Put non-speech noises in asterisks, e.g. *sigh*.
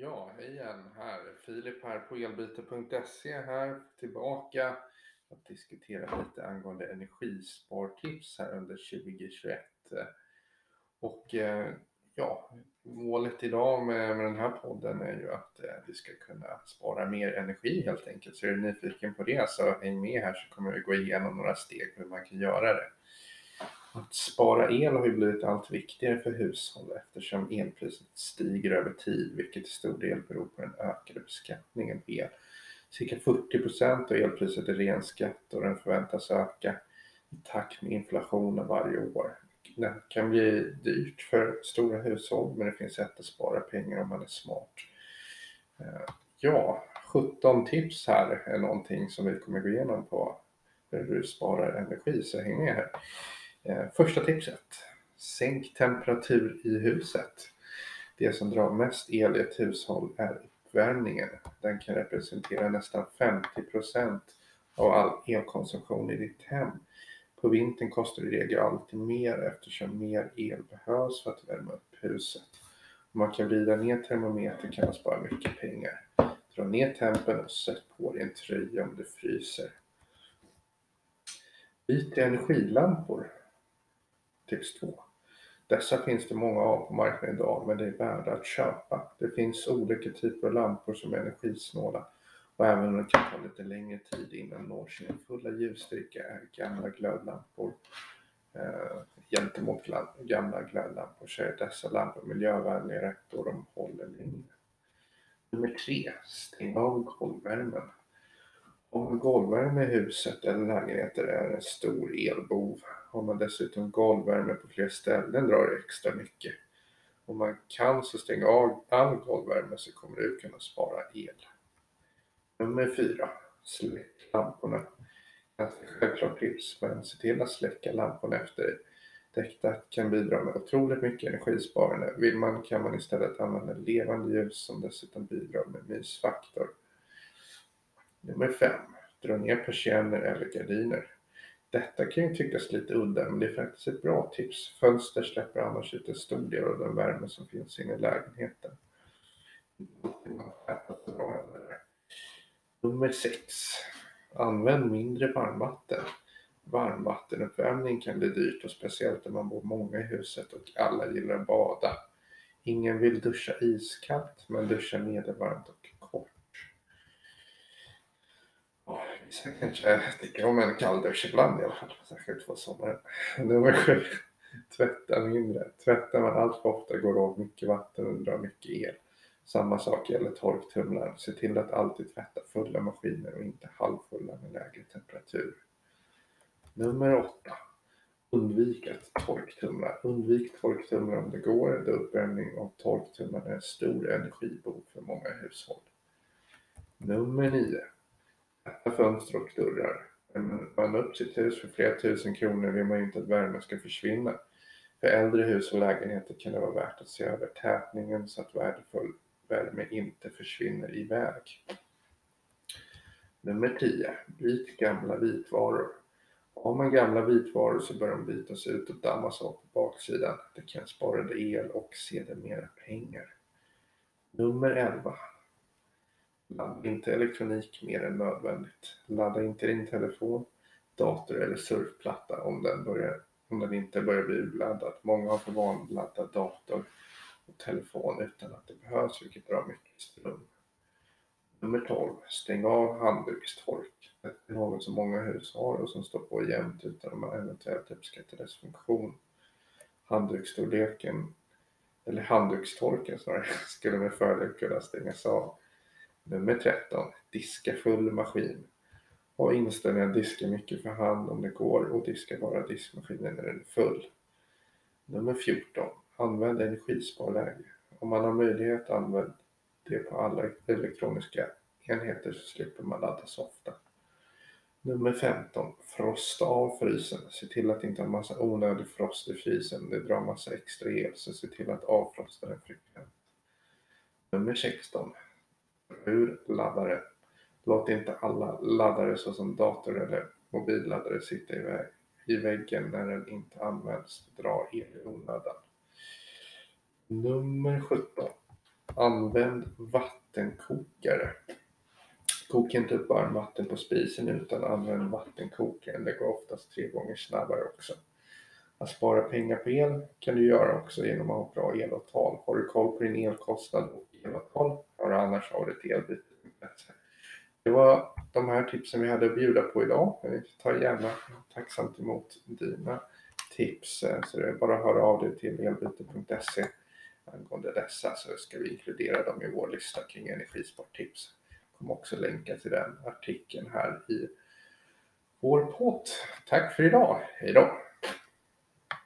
Ja, hej igen här. Filip här på elbyte.se här tillbaka att diskutera lite angående energispartips här under 2021. Och eh, ja, målet idag med, med den här podden är ju att eh, vi ska kunna spara mer energi helt enkelt. Så är du nyfiken på det så häng med här så kommer vi gå igenom några steg hur man kan göra det. Att spara el har ju blivit allt viktigare för hushåll eftersom elpriset stiger över tid, vilket till stor del beror på den ökade beskattningen på el. Cirka 40 procent av elpriset är ren skatt och den förväntas öka i takt med inflationen varje år. Det kan bli dyrt för stora hushåll, men det finns sätt att spara pengar om man är smart. Eh, ja, 17 tips här är någonting som vi kommer gå igenom på hur du sparar energi, så häng med här. Eh, första tipset. Sänk temperatur i huset. Det som drar mest el i ett hushåll är uppvärmningen. Den kan representera nästan 50% av all elkonsumtion i ditt hem. På vintern kostar det i regel alltid mer eftersom mer el behövs för att värma upp huset. Om man kan vrida ner termometern kan man spara mycket pengar. Dra ner tempen och sätt på dig en tröja om det fryser. Byt till energilampor. Tips 2. Dessa finns det många av på marknaden idag men det är värda att köpa. Det finns olika typer av lampor som är energisnåla och även om det kan ta lite längre tid innan de når sin fulla ljusstyrka är gamla glödlampor eh, gentemot gamla glödlampor så är dessa lampor miljövänligare då de håller längre. Nummer 3. Stäng av golvvärmen. Om golvvärme i huset eller lägenheter är en stor elbov har man dessutom golvvärme på fler ställen drar det extra mycket. Om man kan så stäng av all golvvärme så kommer du kunna spara el. Nummer 4. Släck lamporna. Ganska självklart tips, men se till att släcka lamporna efter dig. Detta kan bidra med otroligt mycket energisparande. Vill man kan man istället använda levande ljus som dessutom bidrar med mysfaktor. Nummer 5. Dra ner persienner eller gardiner. Detta kan ju tyckas lite udda, men det är faktiskt ett bra tips. Fönster släpper annars ut en stor del av den värme som finns inne i lägenheten. Nummer 6. Använd mindre varmvatten. Varmvattenuppvärmning kan bli dyrt och speciellt om man bor många i huset och alla gillar att bada. Ingen vill duscha iskallt, men duscha medelvarmt och Jag kanske tycker om en kalldusch ibland i alla fall, särskilt på sommaren. Nummer sju. Tvätta mindre. Tvättar man allt för ofta går åt mycket vatten och drar mycket el. Samma sak gäller torktumlaren. Se till att alltid tvätta fulla maskiner och inte halvfulla med lägre temperatur. Nummer åtta. Undvik att torktumla. Undvik torktumlare om det går, då uppvärmning av torktumlaren är en stor energibov för många hushåll. Nummer nio fönster och dörrar. Men man upp sitt hus för flera tusen kronor vill man ju inte att värmen ska försvinna. För äldre hus och lägenheter kan det vara värt att se över tätningen så att värdefull värme inte försvinner iväg. Nummer 10. Byt gamla vitvaror. Har man gamla vitvaror så bör de bytas ut och dammas av på baksidan. Det kan spara el och sedermera pengar. Nummer 11. Ladda inte elektronik mer än nödvändigt. Ladda inte din telefon, dator eller surfplatta om den, börjar, om den inte börjar bli urladdad. Många har för vana att ladda dator och telefon utan att det behövs, vilket drar mycket ström. Nummer 12. Stäng av handdukstork. Det är något som många hus har och som står på jämt utan att man eventuellt uppskattar dess funktion. Handduksstorleken, eller handdukstorken snarare, *laughs* skulle med fördel kunna stängas av Nummer 13. Diska full maskin. Ha inställningen att diska mycket för hand om det går och diska bara diskmaskinen när den är full. Nummer 14. Använd energisparläge. Om man har möjlighet använd det på alla elektroniska enheter så slipper man ladda så ofta. Nummer 15. Frosta av frysen. Se till att inte ha massa onödig frost i frysen. Det drar massa extra el så se till att avfrosta den frekvent. Nummer 16 ur laddare. Låt inte alla laddare såsom dator eller mobilladdare sitta i, väg, i väggen när den inte används. Dra el i onödan. Nummer 17. Använd vattenkokare. Koka inte upp varmvatten på spisen utan använd vattenkokaren. Det går oftast tre gånger snabbare också. Att spara pengar på el kan du göra också genom att ha bra elavtal. Har du koll på din elkostnad och elavtal, hör annars av dig till elbyte.se. Det var de här tipsen vi hade att bjuda på idag. Jag tar gärna tacksamt emot dina tips. Så det är bara att höra av dig till elbyte.se angående dessa så ska vi inkludera dem i vår lista kring energispartips. Jag kommer också länka till den artikeln här i vår pott. Tack för idag. Hej då!